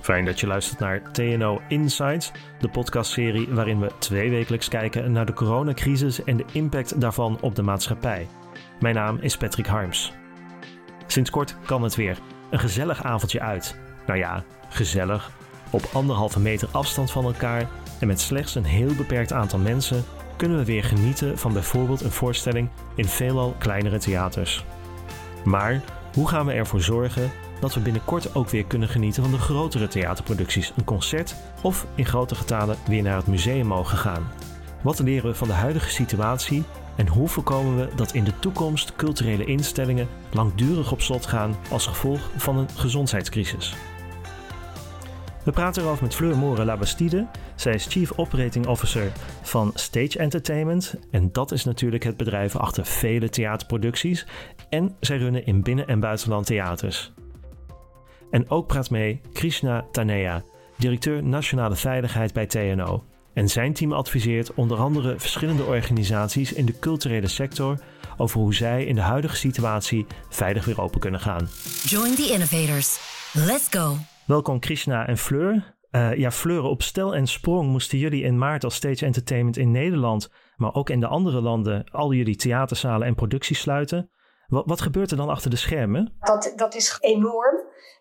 Fijn dat je luistert naar TNO Insights, de podcastserie waarin we tweewekelijks kijken naar de coronacrisis en de impact daarvan op de maatschappij. Mijn naam is Patrick Harms. Sinds kort kan het weer. Een gezellig avondje uit. Nou ja, gezellig. Op anderhalve meter afstand van elkaar en met slechts een heel beperkt aantal mensen kunnen we weer genieten van bijvoorbeeld een voorstelling in veelal kleinere theaters. Maar hoe gaan we ervoor zorgen dat we binnenkort ook weer kunnen genieten van de grotere theaterproducties, een concert of in grote getalen weer naar het museum mogen gaan? Wat leren we van de huidige situatie en hoe voorkomen we dat in de toekomst culturele instellingen langdurig op slot gaan als gevolg van een gezondheidscrisis? We praten erover met Fleur Moren Labastide. Zij is Chief Operating Officer van Stage Entertainment. En dat is natuurlijk het bedrijf achter vele theaterproducties. En zij runnen in binnen- en buitenland theaters. En ook praat mee Krishna Tanea, directeur Nationale Veiligheid bij TNO. En zijn team adviseert onder andere verschillende organisaties in de culturele sector over hoe zij in de huidige situatie veilig weer open kunnen gaan. Join the innovators. Let's go. Welkom Krishna en Fleur. Uh, ja, Fleur, op stel en sprong moesten jullie in maart als Stage Entertainment in Nederland, maar ook in de andere landen, al jullie theaterzalen en producties sluiten. Wat, wat gebeurt er dan achter de schermen? Dat, dat is enorm,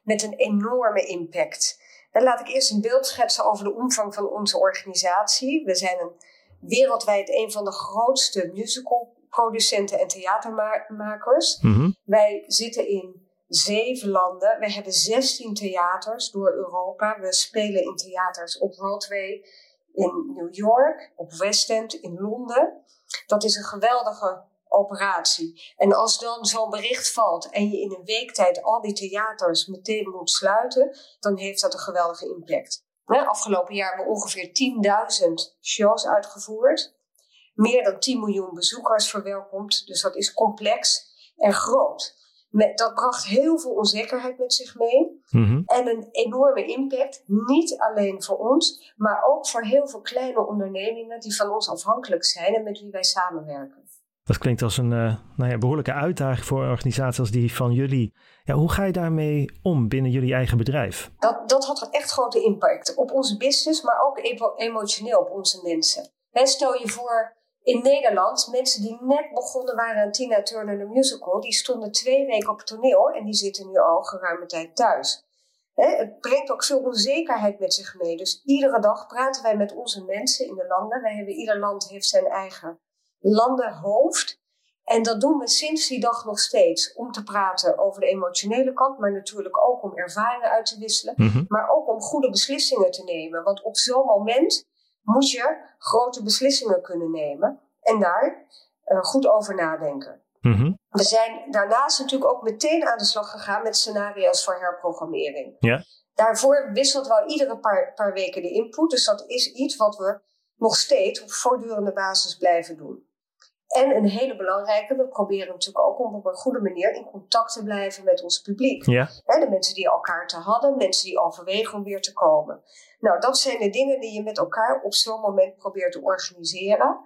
met een enorme impact. Dan laat ik eerst een beeld schetsen over de omvang van onze organisatie. We zijn een, wereldwijd een van de grootste musicalproducenten en theatermakers. Mhm. Wij zitten in zeven landen. We hebben 16 theaters door Europa. We spelen in theaters op Broadway, in New York, op West End, in Londen. Dat is een geweldige operatie. En als dan zo'n bericht valt en je in een week tijd al die theaters meteen moet sluiten, dan heeft dat een geweldige impact. Afgelopen jaar hebben we ongeveer 10.000 shows uitgevoerd. Meer dan 10 miljoen bezoekers verwelkomd. Dus dat is complex en groot. Met, dat bracht heel veel onzekerheid met zich mee. Mhm. En een enorme impact. Niet alleen voor ons, maar ook voor heel veel kleine ondernemingen die van ons afhankelijk zijn en met wie wij samenwerken. Dat klinkt als een uh, nou ja, behoorlijke uitdaging voor een organisatie als die van jullie. Ja, hoe ga je daarmee om binnen jullie eigen bedrijf? Dat, dat had echt grote impact op onze business, maar ook emotioneel op onze mensen. Stel je voor, in Nederland, mensen die net begonnen waren aan Tina Turner de musical, die stonden twee weken op het toneel en die zitten nu al geruime tijd thuis. het brengt ook veel onzekerheid met zich mee. Dus iedere dag praten wij met onze mensen in de landen. Wij hebben, ieder land heeft zijn eigen landenhoofd. En dat doen we sinds die dag nog steeds. Om te praten over de emotionele kant, maar natuurlijk ook om ervaringen uit te wisselen. Mhm. Maar ook om goede beslissingen te nemen. Want op zo'n moment moet je grote beslissingen kunnen nemen en daar uh, goed over nadenken. Mhm. We zijn daarnaast natuurlijk ook meteen aan de slag gegaan met scenario's voor herprogrammering. Ja. Daarvoor wisselt wel iedere paar, paar weken de input. Dus dat is iets wat we nog steeds op voortdurende basis blijven doen. En een hele belangrijke, we proberen natuurlijk ook om op een goede manier in contact te blijven met ons publiek. Ja. De mensen die elkaar te hadden, mensen die overwegen om weer te komen. Nou, dat zijn de dingen die je met elkaar op zo'n moment probeert te organiseren.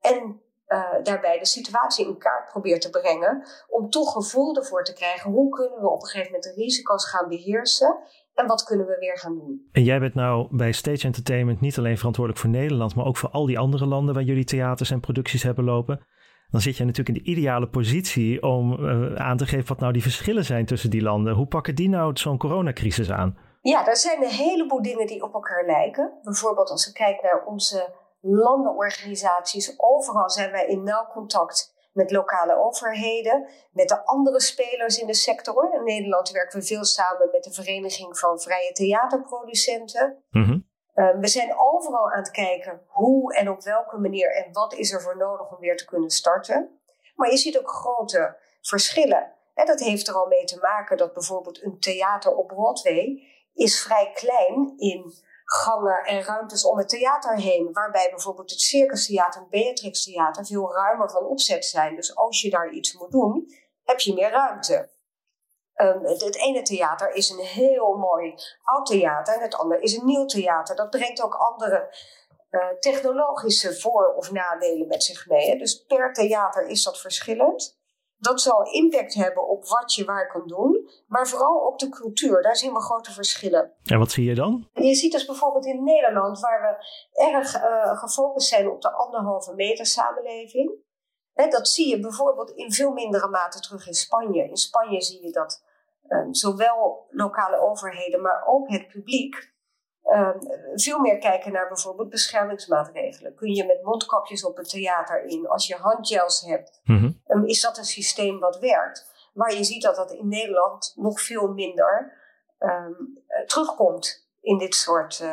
En uh, daarbij de situatie in kaart probeert te brengen. Om toch gevoel ervoor te krijgen hoe kunnen we op een gegeven moment de risico's gaan beheersen. En wat kunnen we weer gaan doen? En jij bent nou bij Stage Entertainment niet alleen verantwoordelijk voor Nederland, maar ook voor al die andere landen waar jullie theaters en producties hebben lopen. Dan zit je natuurlijk in de ideale positie om uh, aan te geven wat nou die verschillen zijn tussen die landen. Hoe pakken die nou zo'n coronacrisis aan? Ja, er zijn een heleboel dingen die op elkaar lijken. Bijvoorbeeld als we kijken naar onze landenorganisaties. Overal zijn wij in nauw contact met lokale overheden, met de andere spelers in de sector. In Nederland werken we veel samen met de Vereniging van Vrije Theaterproducenten. Mhm. Uh, we zijn overal aan het kijken hoe en op welke manier en wat is er voor nodig om weer te kunnen starten. Maar je ziet ook grote verschillen. En dat heeft er al mee te maken dat bijvoorbeeld een theater op Broadway is vrij klein in gangen en ruimtes om het theater heen. Waarbij bijvoorbeeld het Circus Theater en Beatrix Theater veel ruimer van opzet zijn. Dus als je daar iets moet doen, heb je meer ruimte. Um, het, ene theater is een heel mooi oud theater en het andere is een nieuw theater. Dat brengt ook andere uh, technologische voor- of nadelen met zich mee. Dus per theater is dat verschillend. Dat zal impact hebben op wat je waar kan doen, maar vooral op de cultuur. Daar zien we grote verschillen. En wat zie je dan? Je ziet dus bijvoorbeeld in Nederland, waar we erg uh, gefocust zijn op de anderhalve meter samenleving. Hè, dat zie je bijvoorbeeld in veel mindere mate terug in Spanje. In Spanje zie je dat um, zowel lokale overheden, maar ook het publiek veel meer kijken naar bijvoorbeeld beschermingsmaatregelen. Kun je met mondkapjes op het theater in? Als je handgels hebt, mm is dat een systeem wat werkt? Waar je ziet dat dat in Nederland nog veel minder um, terugkomt in dit soort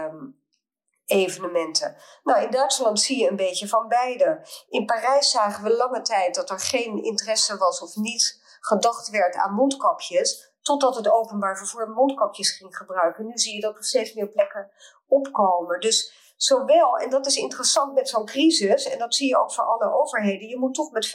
evenementen. Nou, in Duitsland zie je een beetje van beide. In Parijs zagen we lange tijd dat er geen interesse was of niet gedacht werd aan mondkapjes. Totdat het openbaar vervoer mondkapjes ging gebruiken. Nu zie je dat er steeds meer plekken opkomen. Dus zowel, en dat is interessant met zo'n crisis, en dat zie je ook voor alle overheden, je moet toch met 50%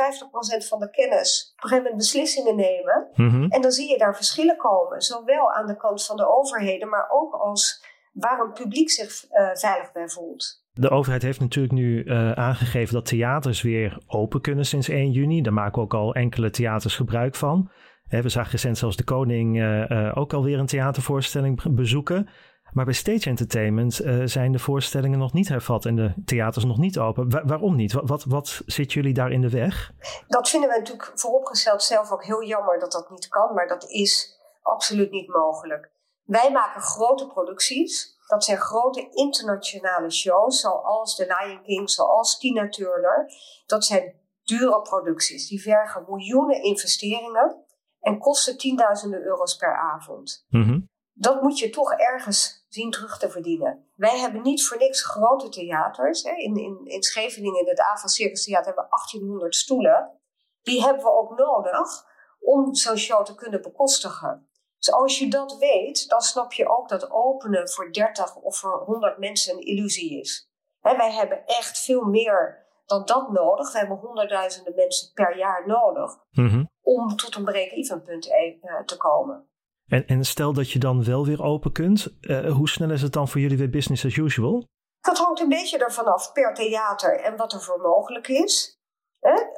van de kennis op een gegeven moment beslissingen nemen. Mhm. En dan zie je daar verschillen komen. Zowel aan de kant van de overheden, maar ook als waar een publiek zich uh, veilig bij voelt. De overheid heeft natuurlijk nu uh, aangegeven dat theaters weer open kunnen sinds 1 juni. Daar maken ook al enkele theaters gebruik van we zagen recent zelfs de koning uh, uh, ook alweer een theatervoorstelling bezoeken. Maar bij Stage Entertainment uh, zijn de voorstellingen nog niet hervat en de theaters nog niet open. waarom niet? Wat, wat, wat, zit jullie daar in de weg? Dat vinden we natuurlijk vooropgesteld zelf ook heel jammer dat dat niet kan, maar dat is absoluut niet mogelijk. Wij maken grote producties. Dat zijn grote internationale shows, zoals The Lion King, zoals Tina Turner. Dat zijn dure producties. Die vergen miljoenen investeringen en kosten tienduizenden euro's per avond. Mhm. Dat moet je toch ergens zien terug te verdienen. Wij hebben niet voor niks grote theaters. Hè. In, in, in Scheveningen, in het Avon Circus Theater, hebben we 1800 stoelen. Die hebben we ook nodig om zo'n show te kunnen bekostigen. Dus als je dat weet, dan snap je ook dat openen voor 30 of voor 100 mensen een illusie is. wij hebben echt veel meer dan dat nodig. We hebben honderdduizenden mensen per jaar nodig mhm. Om tot een break-even punt e- eh, te komen. En, en, stel dat je dan wel weer open kunt, uh, hoe snel is het dan voor jullie weer business as usual? Dat hangt een beetje ervan af per theater en wat er voor mogelijk is.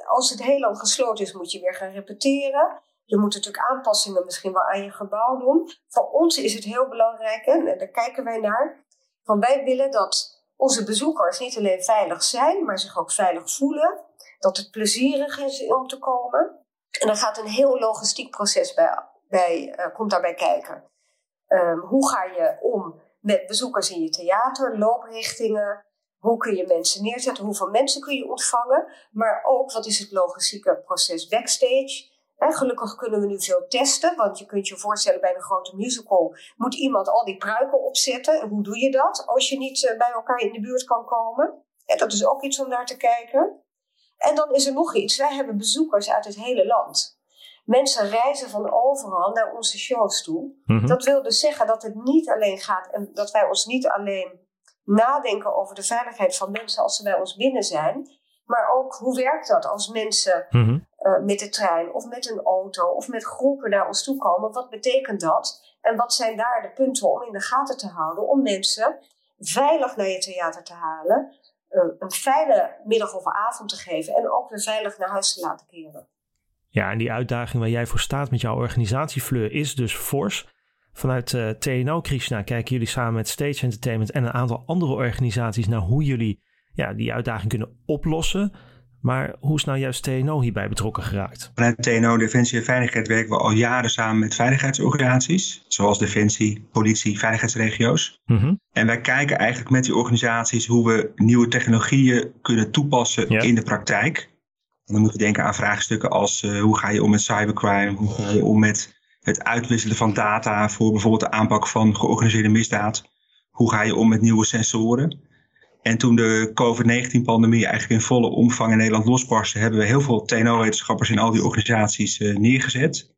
Als het heel lang gesloten is, moet je weer gaan repeteren. Je moet natuurlijk aanpassingen misschien wel aan je gebouw doen. Voor ons is het heel belangrijk, en daar kijken wij naar, van wij willen dat onze bezoekers niet alleen veilig zijn, maar zich ook veilig voelen. Dat het plezierig is om te komen. En dan gaat een heel logistiek proces bij, bij, uh, komt daarbij kijken. Um, hoe ga je om met bezoekers in je theater, looprichtingen? Hoe kun je mensen neerzetten? Hoeveel mensen kun je ontvangen? Maar ook, wat is het logistieke proces backstage? gelukkig kunnen we nu veel testen, want je kunt je voorstellen bij een grote musical moet iemand al die pruiken opzetten. En hoe doe je dat als je niet eh, bij elkaar in de buurt kan komen? En dat is ook iets om naar te kijken. En dan is er nog iets. Wij hebben bezoekers uit het hele land. Mensen reizen van overal naar onze shows toe. Mhm. Dat wil dus zeggen dat het niet alleen gaat en dat wij ons niet alleen nadenken over de veiligheid van mensen als ze bij ons binnen zijn, maar ook hoe werkt dat als mensen mhm. Eh, met de trein of met een auto of met groepen naar ons toe komen. Wat betekent dat? En wat zijn daar de punten om in de gaten te houden om mensen veilig naar je theater te halen, een veilige middag of avond te geven en ook weer veilig naar huis te laten keren. Ja, en die uitdaging waar jij voor staat met jouw organisatie Fleur is dus fors. Vanuit uh, eh, TNO Krishna kijken jullie samen met Stage Entertainment en een aantal andere organisaties naar hoe jullie ja, die uitdaging kunnen oplossen. Maar hoe is nou juist TNO hierbij betrokken geraakt? Vanuit TNO Defensie en Veiligheid werken we al jaren samen met veiligheidsorganisaties, zoals Defensie, politie, veiligheidsregio's. Mhm. En wij kijken eigenlijk met die organisaties hoe we nieuwe technologieën kunnen toepassen in de praktijk. En dan moeten we denken aan vraagstukken als uh, hoe ga je om met cybercrime, hoe ga je om met het uitwisselen van data voor bijvoorbeeld de aanpak van georganiseerde misdaad. Hoe ga je om met nieuwe sensoren? En toen de COVID-19-pandemie eigenlijk in volle omvang in Nederland losbarstte, hebben we heel veel TNO-wetenschappers in al die organisaties uh, neergezet.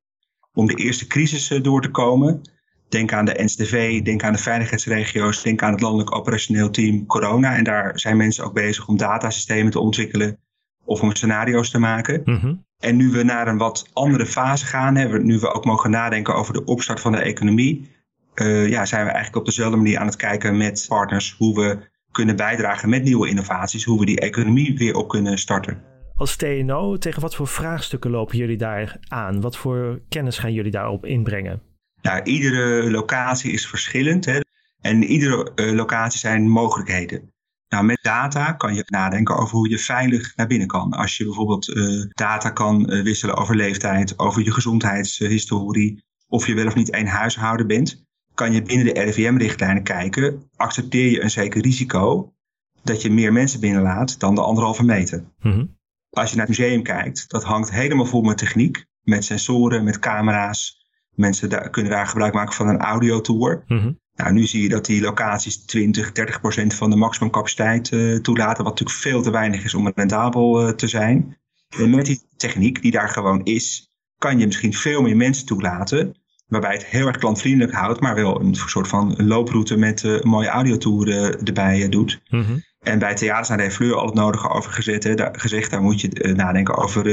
Om de eerste crisis uh, door te komen. Denk aan de NSTV, denk aan de veiligheidsregio's, denk aan het landelijk operationeel team corona. En daar zijn mensen ook bezig om datasystemen te ontwikkelen of om scenario's te maken. Mhm. En nu we naar een wat andere fase gaan, hè, nu we ook mogen nadenken over de opstart van de economie, uh, ja, zijn we eigenlijk op dezelfde manier aan het kijken met partners hoe we kunnen bijdragen met nieuwe innovaties, hoe we die economie weer op kunnen starten. Als TNO, tegen wat voor vraagstukken lopen jullie daar aan? Wat voor kennis gaan jullie daarop inbrengen? Nou, iedere locatie is verschillend hè? en iedere uh, locatie zijn mogelijkheden. Nou, met data kan je nadenken over hoe je veilig naar binnen kan. Als je bijvoorbeeld uh, data kan uh, wisselen over leeftijd, over je gezondheidshistorie, of je wel of niet één huishouden bent, kan je binnen de RIVM-richtlijnen kijken, accepteer je een zeker risico dat je meer mensen binnenlaat dan de anderhalve meter. Mm Als je naar het museum kijkt, dat hangt helemaal vol met techniek, met sensoren, met camera's. Mensen daar, kunnen daar gebruik maken van een audiotour. Mm Nou, nu zie je dat die locaties 20, 30 procent van de maximumcapaciteit uh, toelaten, wat natuurlijk veel te weinig is om rendabel uh, te zijn. En met die techniek die daar gewoon is, kan je misschien veel meer mensen toelaten Waarbij het heel erg klantvriendelijk houdt, maar wel een soort van looproute met uh, een mooie audiotour uh, erbij uh, doet. Mhm. En bij theaters naar de Fleur al het nodige over gezet, hè, daar, gezegd. Daar moet je nadenken over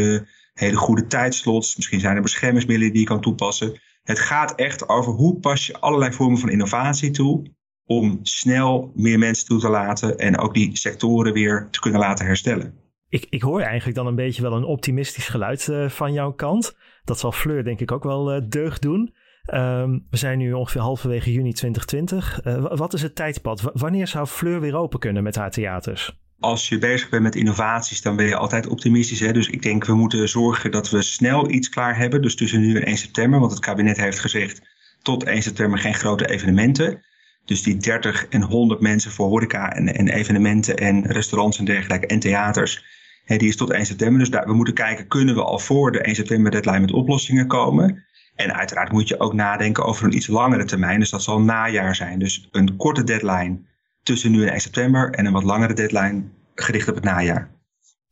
hele goede tijdslots. Misschien zijn er beschermingsmiddelen die je kan toepassen. Het gaat echt over hoe pas je allerlei vormen van innovatie toe om snel meer mensen toe te laten en ook die sectoren weer te kunnen laten herstellen. Ik, ik hoor eigenlijk dan een beetje wel een optimistisch geluid van jouw kant. Dat zal Fleur denk ik ook wel deugd doen. Um, we zijn nu ongeveer halverwege juni 2020. Uh, eh, wat is het tijdpad? wanneer zou Fleur weer open kunnen met haar theaters? Als je bezig bent met innovaties, dan ben je altijd optimistisch. Hè? Dus ik denk, we moeten zorgen dat we snel iets klaar hebben. Dus tussen nu en 1 september. Want het kabinet heeft gezegd, tot 1 september geen grote evenementen. Dus die 30 en 100 mensen voor horeca en, en evenementen en restaurants en dergelijke en theaters. Hè, die is tot 1 september. Dus daar, we moeten kijken, kunnen we al voor de 1 september deadline met oplossingen komen? En uiteraard moet je ook nadenken over een iets langere termijn. Dus dat zal najaar zijn. Dus een korte deadline tussen nu en 1 september en een wat langere deadline gericht op het najaar.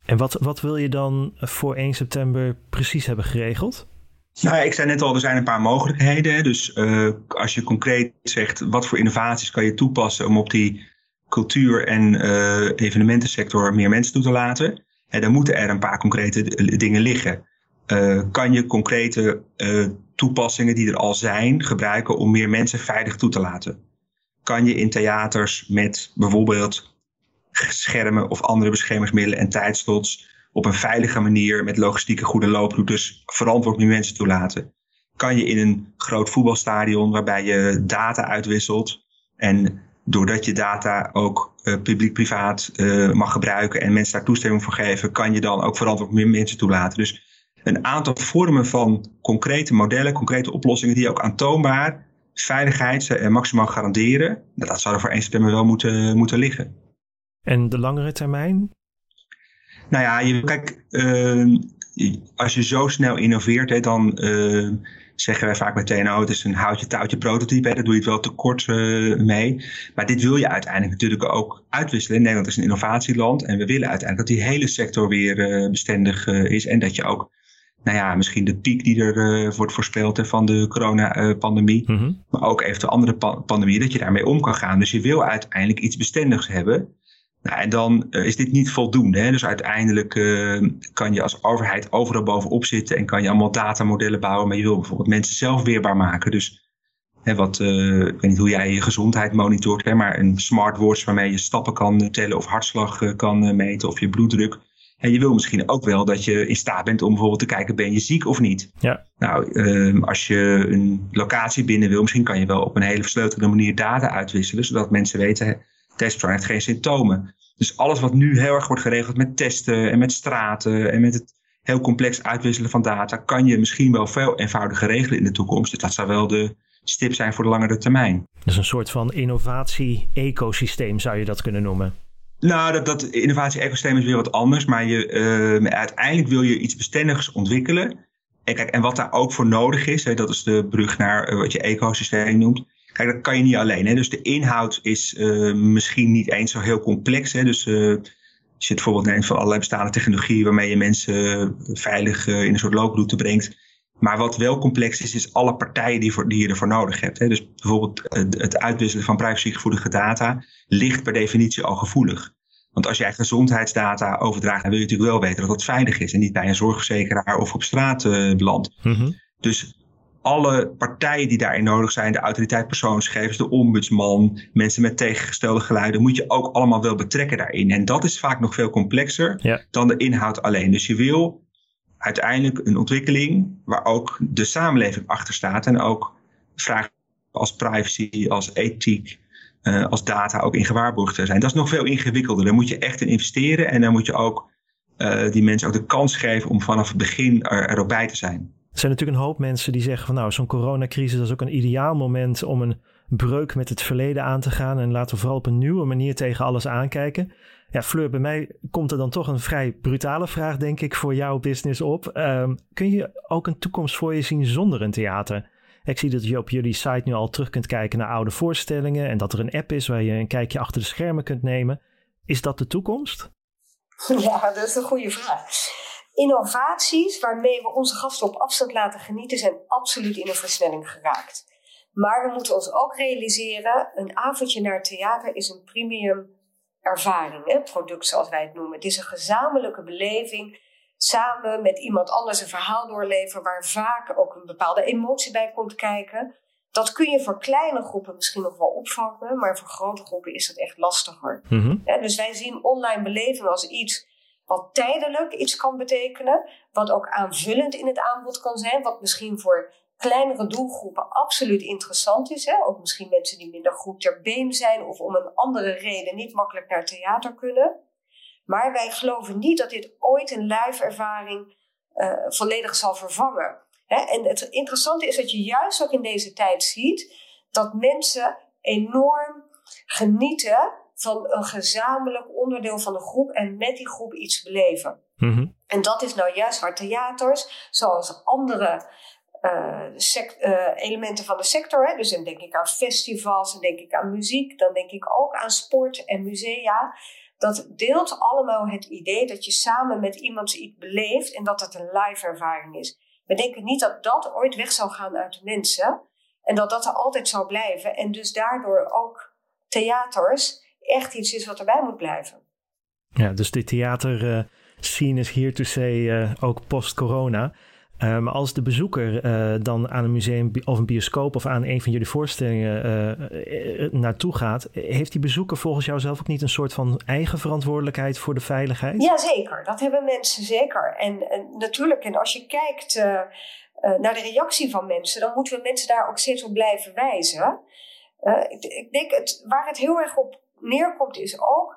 En wat, wat wil je dan voor 1 september precies hebben geregeld? Nou, ik zei net al, er zijn een paar mogelijkheden. Dus uh, als je concreet zegt, wat voor innovaties kan je toepassen om op die cultuur- en uh, evenementensector meer mensen toe te laten, en dan moeten er een paar concrete dingen liggen. Uh, kan je concrete toepassingen die er al zijn gebruiken om meer mensen veilig toe te laten. Kan je in theaters met bijvoorbeeld schermen of andere beschermingsmiddelen en tijdslots op een veilige manier met logistieke goede looproutes verantwoord meer mensen toelaten? Kan je in een groot voetbalstadion waarbij je data uitwisselt en doordat je data ook uh, publiek-privaat uh, mag gebruiken en mensen daar toestemming voor geven, kan je dan ook verantwoord meer mensen toelaten. Dus een aantal vormen van concrete modellen, concrete oplossingen die ook aantoonbaar veiligheid en maximaal garanderen. Nou, dat zou er voor 1 september wel moeten, moeten liggen. En de langere termijn? Nou ja, je, kijk, uh, als je zo snel innoveert, hè, dan uh, zeggen wij vaak met TNO, het is een houtje-touwtje prototype, hè, daar doe je het wel te kort uh, mee. Maar dit wil je uiteindelijk natuurlijk ook uitwisselen. Nederland is een innovatieland en we willen uiteindelijk dat die hele sector weer bestendig is en dat je ook nou ja, misschien de piek die er uh, wordt voorspeld van de coronapandemie. Mm Maar ook eventueel andere pa pandemieën, dat je daarmee om kan gaan. Dus je wil uiteindelijk iets bestendigs hebben. Nou, en dan uh, is dit niet voldoende. Hè? Dus uiteindelijk uh, kan je als overheid overal bovenop zitten en kan je allemaal datamodellen bouwen. Maar je wil bijvoorbeeld mensen zelf weerbaar maken. Dus hè, wat, uh, ik weet niet hoe jij je gezondheid monitort, hè, maar een smartwatch waarmee je stappen kan tellen of hartslag kan meten of je bloeddruk. En je wil misschien ook wel dat je in staat bent om bijvoorbeeld te kijken, ben je ziek of niet? Ja. Nou, um, als je een locatie binnen wil, misschien kan je wel op een hele versleutelde manier data uitwisselen, zodat mensen weten, deze persoon heeft geen symptomen. Dus alles wat nu heel erg wordt geregeld met testen en met straten en met het heel complex uitwisselen van data, kan je misschien wel veel eenvoudiger regelen in de toekomst. Dus dat zou wel de stip zijn voor de langere termijn. Dus een soort van innovatie-ecosysteem zou je dat kunnen noemen. Nou, dat, dat innovatie-ecosysteem is weer wat anders. Maar je, uh, uiteindelijk wil je iets bestendigs ontwikkelen. En, kijk, en wat daar ook voor nodig is, hè, dat is de brug naar uh, wat je ecosysteem noemt. Kijk, dat kan je niet alleen. Hè. Dus de inhoud is uh, misschien niet eens zo heel complex. Hè. Dus als je het bijvoorbeeld neemt van allerlei bestaande technologieën waarmee je mensen veilig in een soort looproute brengt. Maar wat wel complex is, is alle partijen die, voor, die je ervoor nodig hebt. Hè. Dus bijvoorbeeld het uitwisselen van privacygevoelige data ligt per definitie al gevoelig. Want als jij gezondheidsdata overdraagt, dan wil je natuurlijk wel weten dat dat veilig is en niet bij een zorgverzekeraar of op straat uh, belandt. Mhm. Dus alle partijen die daarin nodig zijn, de autoriteit persoonsgegevens, de ombudsman, mensen met tegengestelde geluiden, moet je ook allemaal wel betrekken daarin. En dat is vaak nog veel complexer dan de inhoud alleen. Dus je wil uiteindelijk een ontwikkeling waar ook de samenleving achter staat en ook vragen als privacy, als ethiek, uh, als data ook in gewaarborgd zijn. Dat is nog veel ingewikkelder. Daar moet je echt in investeren en dan moet je ook uh, die mensen ook de kans geven om vanaf het begin er, erop bij te zijn. Er zijn natuurlijk een hoop mensen die zeggen van nou, zo'n coronacrisis is ook een ideaal moment om een breuk met het verleden aan te gaan en laten we vooral op een nieuwe manier tegen alles aankijken. Ja, Fleur, bij mij komt er dan toch een vrij brutale vraag, denk ik, voor jouw business op. Um, kun je ook een toekomst voor je zien zonder een theater? Ik zie dat je op jullie site nu al terug kunt kijken naar oude voorstellingen en dat er een app is waar je een kijkje achter de schermen kunt nemen. Is dat de toekomst? Ja, dat is een goede vraag. Innovaties waarmee we onze gasten op afstand laten genieten zijn absoluut in een versnelling geraakt. Maar we moeten ons ook realiseren, een avondje naar het theater is een premium ervaring, hè? product zoals wij het noemen. Het is een gezamenlijke beleving samen met iemand anders een verhaal doorleven waar vaak ook een bepaalde emotie bij komt kijken. Dat kun je voor kleine groepen misschien nog wel opvangen, maar voor grote groepen is dat echt lastiger. Mhm. dus wij zien online beleving als iets wat tijdelijk iets kan betekenen, wat ook aanvullend in het aanbod kan zijn, wat misschien voor kleinere doelgroepen absoluut interessant is. Hè? Ook misschien mensen die minder goed ter been zijn of om een andere reden niet makkelijk naar theater kunnen. Maar wij geloven niet dat dit ooit een live ervaring uh, volledig zal vervangen. Hè? En het interessante is dat je juist ook in deze tijd ziet dat mensen enorm genieten van een gezamenlijk onderdeel van de groep en met die groep iets beleven. Mhm. En dat is nou juist waar theaters, zoals andere uh, uh, elementen van de sector. Hè. Dus dan denk ik aan festivals, dan denk ik aan muziek, dan denk ik ook aan sport en musea. Dat deelt allemaal het idee dat je samen met iemand iets beleeft en dat het een live ervaring is. We denken niet dat dat ooit weg zal gaan uit de mensen en dat dat er altijd zal blijven. En dus daardoor ook theaters echt iets is wat erbij moet blijven. Ja, dus de theater uh, is here to say ook post-corona. Maar ehm, als de bezoeker uh, dan aan een museum of een bioscoop of aan een van jullie voorstellingen uh, naartoe gaat, heeft die bezoeker volgens jou zelf ook niet een soort van eigen verantwoordelijkheid voor de veiligheid? Jazeker, dat hebben mensen zeker. En, en natuurlijk, en als je kijkt naar de reactie van mensen, dan moeten we mensen daar ook steeds op blijven wijzen. Ik, ik, denk, het, waar het heel erg op neerkomt, is ook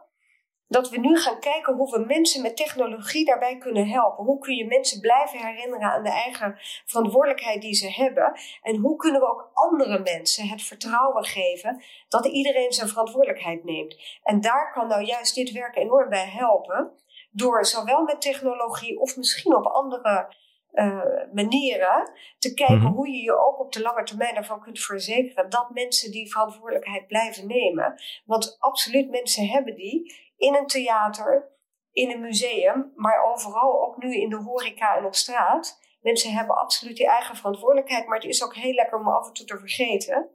dat we nu gaan kijken hoe we mensen met technologie daarbij kunnen helpen. Hoe kun je mensen blijven herinneren aan de eigen verantwoordelijkheid die ze hebben? En hoe kunnen we ook andere mensen het vertrouwen geven dat iedereen zijn verantwoordelijkheid neemt? En daar kan nou juist dit werk enorm bij helpen. Door zowel met technologie of misschien op andere uh, manieren te kijken mhm. hoe je je ook op de lange termijn ervan kunt verzekeren dat mensen die verantwoordelijkheid blijven nemen. Want absoluut mensen hebben die in een theater, in een museum, maar overal ook nu in de horeca en op straat. Mensen hebben absoluut die eigen verantwoordelijkheid, maar het is ook heel lekker om af en toe te vergeten.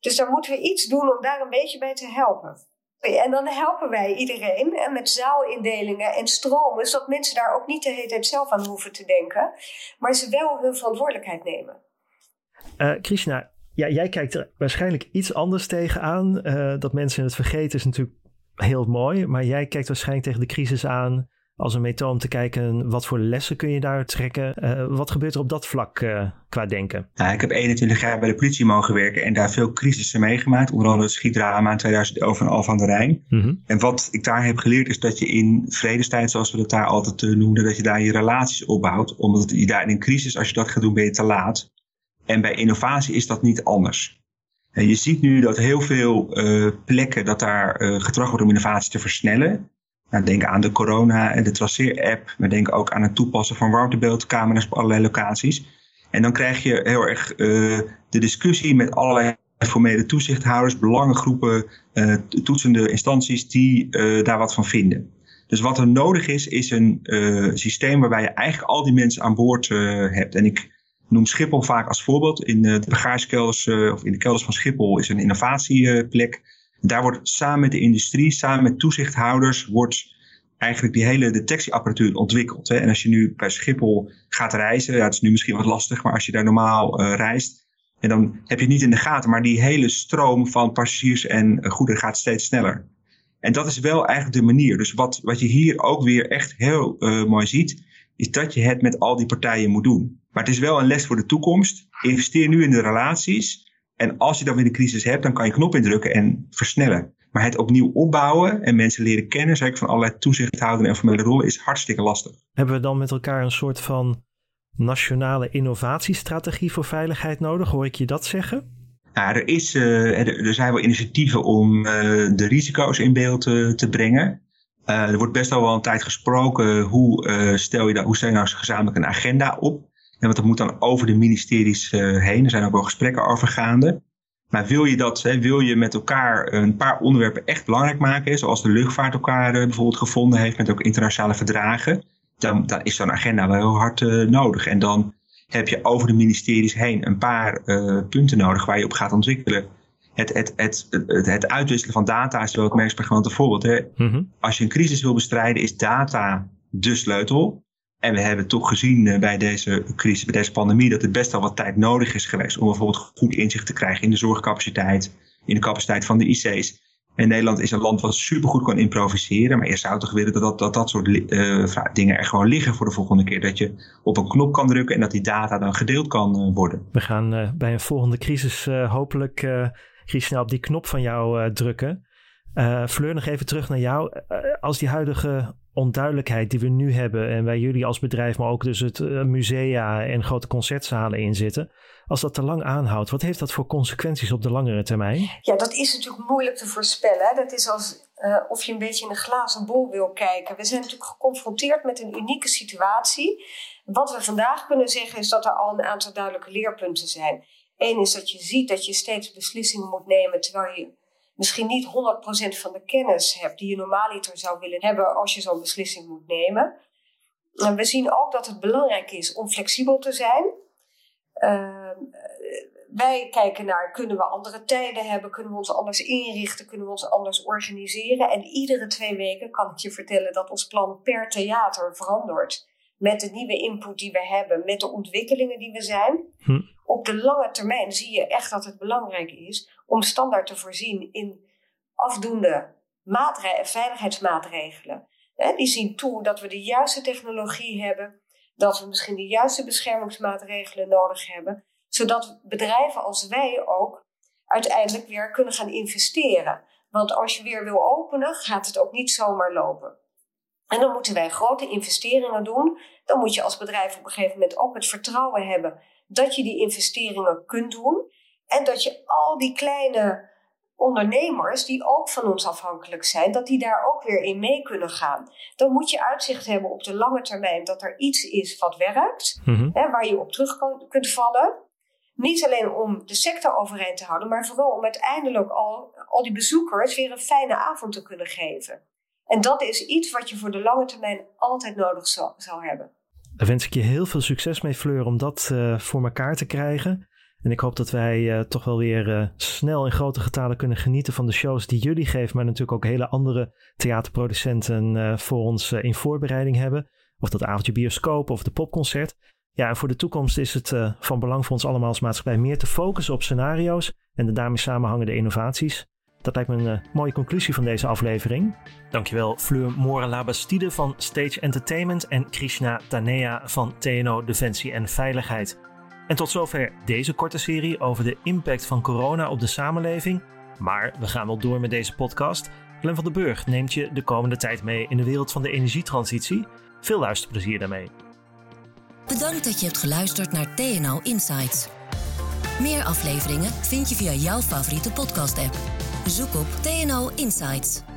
Dus daar moeten we iets doen om daar een beetje bij te helpen. En dan helpen wij iedereen en met zaalindelingen en stromen, zodat mensen daar ook niet de hele tijd zelf aan hoeven te denken, maar ze wel hun verantwoordelijkheid nemen. Uh, Krishna, ja, jij kijkt er waarschijnlijk iets anders tegenaan. Uh, dat mensen het vergeten is natuurlijk heel mooi. Maar jij kijkt waarschijnlijk tegen de crisis aan als een methode om te kijken wat voor lessen kun je daar trekken. Uh, wat gebeurt er op dat vlak uh, qua denken? Nou, ik heb 21 jaar bij de politie mogen werken en daar veel crisissen meegemaakt. Onder andere het schietdrama in 2011 van Al van der Rijn. Mhm. En wat ik daar heb geleerd is dat je in vredestijd, zoals we dat daar altijd uh, noemden, dat je daar je relaties opbouwt. Omdat je daar in een crisis, als je dat gaat doen, ben je te laat. En bij innovatie is dat niet anders. En je ziet nu dat heel veel uh, plekken dat daar uh, getracht wordt om innovatie te versnellen. Nou, denk aan de corona en de traceer-app. We denken ook aan het toepassen van warmtebeeldcamera's op allerlei locaties. En dan krijg je heel erg uh, de discussie met allerlei formele toezichthouders, belangengroepen, toetsende instanties die daar wat van vinden. Dus wat er nodig is, is een systeem waarbij je eigenlijk al die mensen aan boord hebt. En ik noem Schiphol vaak als voorbeeld. In de bagagekelders of in de kelders van Schiphol is een innovatieplek. Daar wordt samen met de industrie, samen met toezichthouders, wordt eigenlijk die hele detectieapparatuur ontwikkeld. Hè. En als je nu bij Schiphol gaat reizen, ja, het is nu misschien wat lastig, maar als je daar normaal uh, reist, en dan heb je het niet in de gaten, maar die hele stroom van passagiers en goederen gaat steeds sneller. En dat is wel eigenlijk de manier. Dus wat, wat je hier ook weer echt heel mooi ziet, is dat je het met al die partijen moet doen. Maar het is wel een les voor de toekomst. Investeer nu in de relaties. En als je dan weer een crisis hebt, dan kan je knop indrukken en versnellen. Maar het opnieuw opbouwen en mensen leren kennen, ik van allerlei toezichthoudende en formele rollen, is hartstikke lastig. Hebben we dan met elkaar een soort van nationale innovatiestrategie voor veiligheid nodig? Hoor ik je dat zeggen? Ja, er, is, uh, er, zijn wel initiatieven om uh, de risico's in beeld te, te brengen. Uh, er wordt best wel wel een tijd gesproken hoe, stel je dat, hoe stel je nou gezamenlijk een agenda op. En want dat moet dan over de ministeries heen. Er zijn ook wel gesprekken over gaande. Maar wil je dat, hè, wil je met elkaar een paar onderwerpen echt belangrijk maken, zoals de luchtvaart elkaar bijvoorbeeld gevonden heeft met ook internationale verdragen, dan, dan is zo'n agenda wel heel hard nodig. En dan heb je over de ministeries heen een paar punten nodig waar je op gaat ontwikkelen. Het, het, het, het, het uitwisselen van data is wel het meest pregnante voorbeeld. Hè? Mm Als je een crisis wil bestrijden, is data de sleutel. En we hebben toch gezien uh, bij deze crisis, bij deze pandemie, dat er best wel wat tijd nodig is geweest om bijvoorbeeld goed inzicht te krijgen in de zorgcapaciteit, in de capaciteit van de IC's. En Nederland is een land wat supergoed kan improviseren. Maar je zou toch willen dat dat, dat, dat soort uh, dingen er gewoon liggen voor de volgende keer. Dat je op een knop kan drukken en dat die data dan gedeeld kan uh, worden. We gaan uh, bij een volgende crisis hopelijk, Christina, op die knop van jou drukken. Fleur, nog even terug naar jou. als die huidige onduidelijkheid die we nu hebben en wij jullie als bedrijf, maar ook dus het musea en grote concertzalen in zitten als dat te lang aanhoudt, wat heeft dat voor consequenties op de langere termijn? Ja, dat is natuurlijk moeilijk te voorspellen. Dat is als uh, of je een beetje in een glazen bol wil kijken. We zijn natuurlijk geconfronteerd met een unieke situatie. Wat we vandaag kunnen zeggen is dat er al een aantal duidelijke leerpunten zijn. Eén is dat je ziet dat je steeds beslissingen moet nemen terwijl je misschien niet 100% van de kennis hebt die je normaaliter zou willen hebben als je zo'n beslissing moet nemen. En we zien ook dat het belangrijk is om flexibel te zijn. Ehm, wij kijken naar, kunnen we andere tijden hebben? Kunnen we ons anders inrichten? Kunnen we ons anders organiseren? En iedere twee weken kan ik je vertellen dat ons plan per theater verandert. Met de nieuwe input die we hebben, met de ontwikkelingen die we zijn. Hm. Op de lange termijn zie je echt dat het belangrijk is om standaard te voorzien in afdoende veiligheidsmaatregelen. Die zien toe dat we de juiste technologie hebben, dat we misschien de juiste beschermingsmaatregelen nodig hebben, zodat bedrijven als wij ook uiteindelijk weer kunnen gaan investeren. Want als je weer wil openen, gaat het ook niet zomaar lopen. En dan moeten wij grote investeringen doen. Dan moet je als bedrijf op een gegeven moment ook het vertrouwen hebben dat je die investeringen kunt doen. En dat je al die kleine ondernemers die ook van ons afhankelijk zijn, dat die daar ook weer in mee kunnen gaan. Dan moet je uitzicht hebben op de lange termijn dat er iets is wat werkt, mhm. hè, waar je op terug kan, kunt vallen. Niet alleen om de sector overeind te houden, maar vooral om uiteindelijk al, al die bezoekers weer een fijne avond te kunnen geven. En dat is iets wat je voor de lange termijn altijd nodig zal, zal hebben. Daar wens ik je heel veel succes mee, Fleur, om dat uh, voor elkaar te krijgen. En ik hoop dat wij uh, toch wel weer uh, snel in grote getalen kunnen genieten van de shows die jullie geven, maar natuurlijk ook hele andere theaterproducenten voor ons in voorbereiding hebben. Of dat avondje bioscoop of de popconcert. Ja, en voor de toekomst is het van belang voor ons allemaal als maatschappij meer te focussen op scenario's en de daarmee samenhangende innovaties. Dat lijkt me een mooie conclusie van deze aflevering. Dankjewel Fleur Mora-Labastide van Stage Entertainment en Krishna Tanea van TNO Defensie en Veiligheid. En tot zover deze korte serie over de impact van corona op de samenleving. Maar we gaan wel door met deze podcast. Glenn van den Burg neemt je de komende tijd mee in de wereld van de energietransitie. Veel luisterplezier daarmee. Bedankt dat je hebt geluisterd naar TNO Insights. Meer afleveringen vind je via jouw favoriete podcast-app. Zoek op TNO Insights.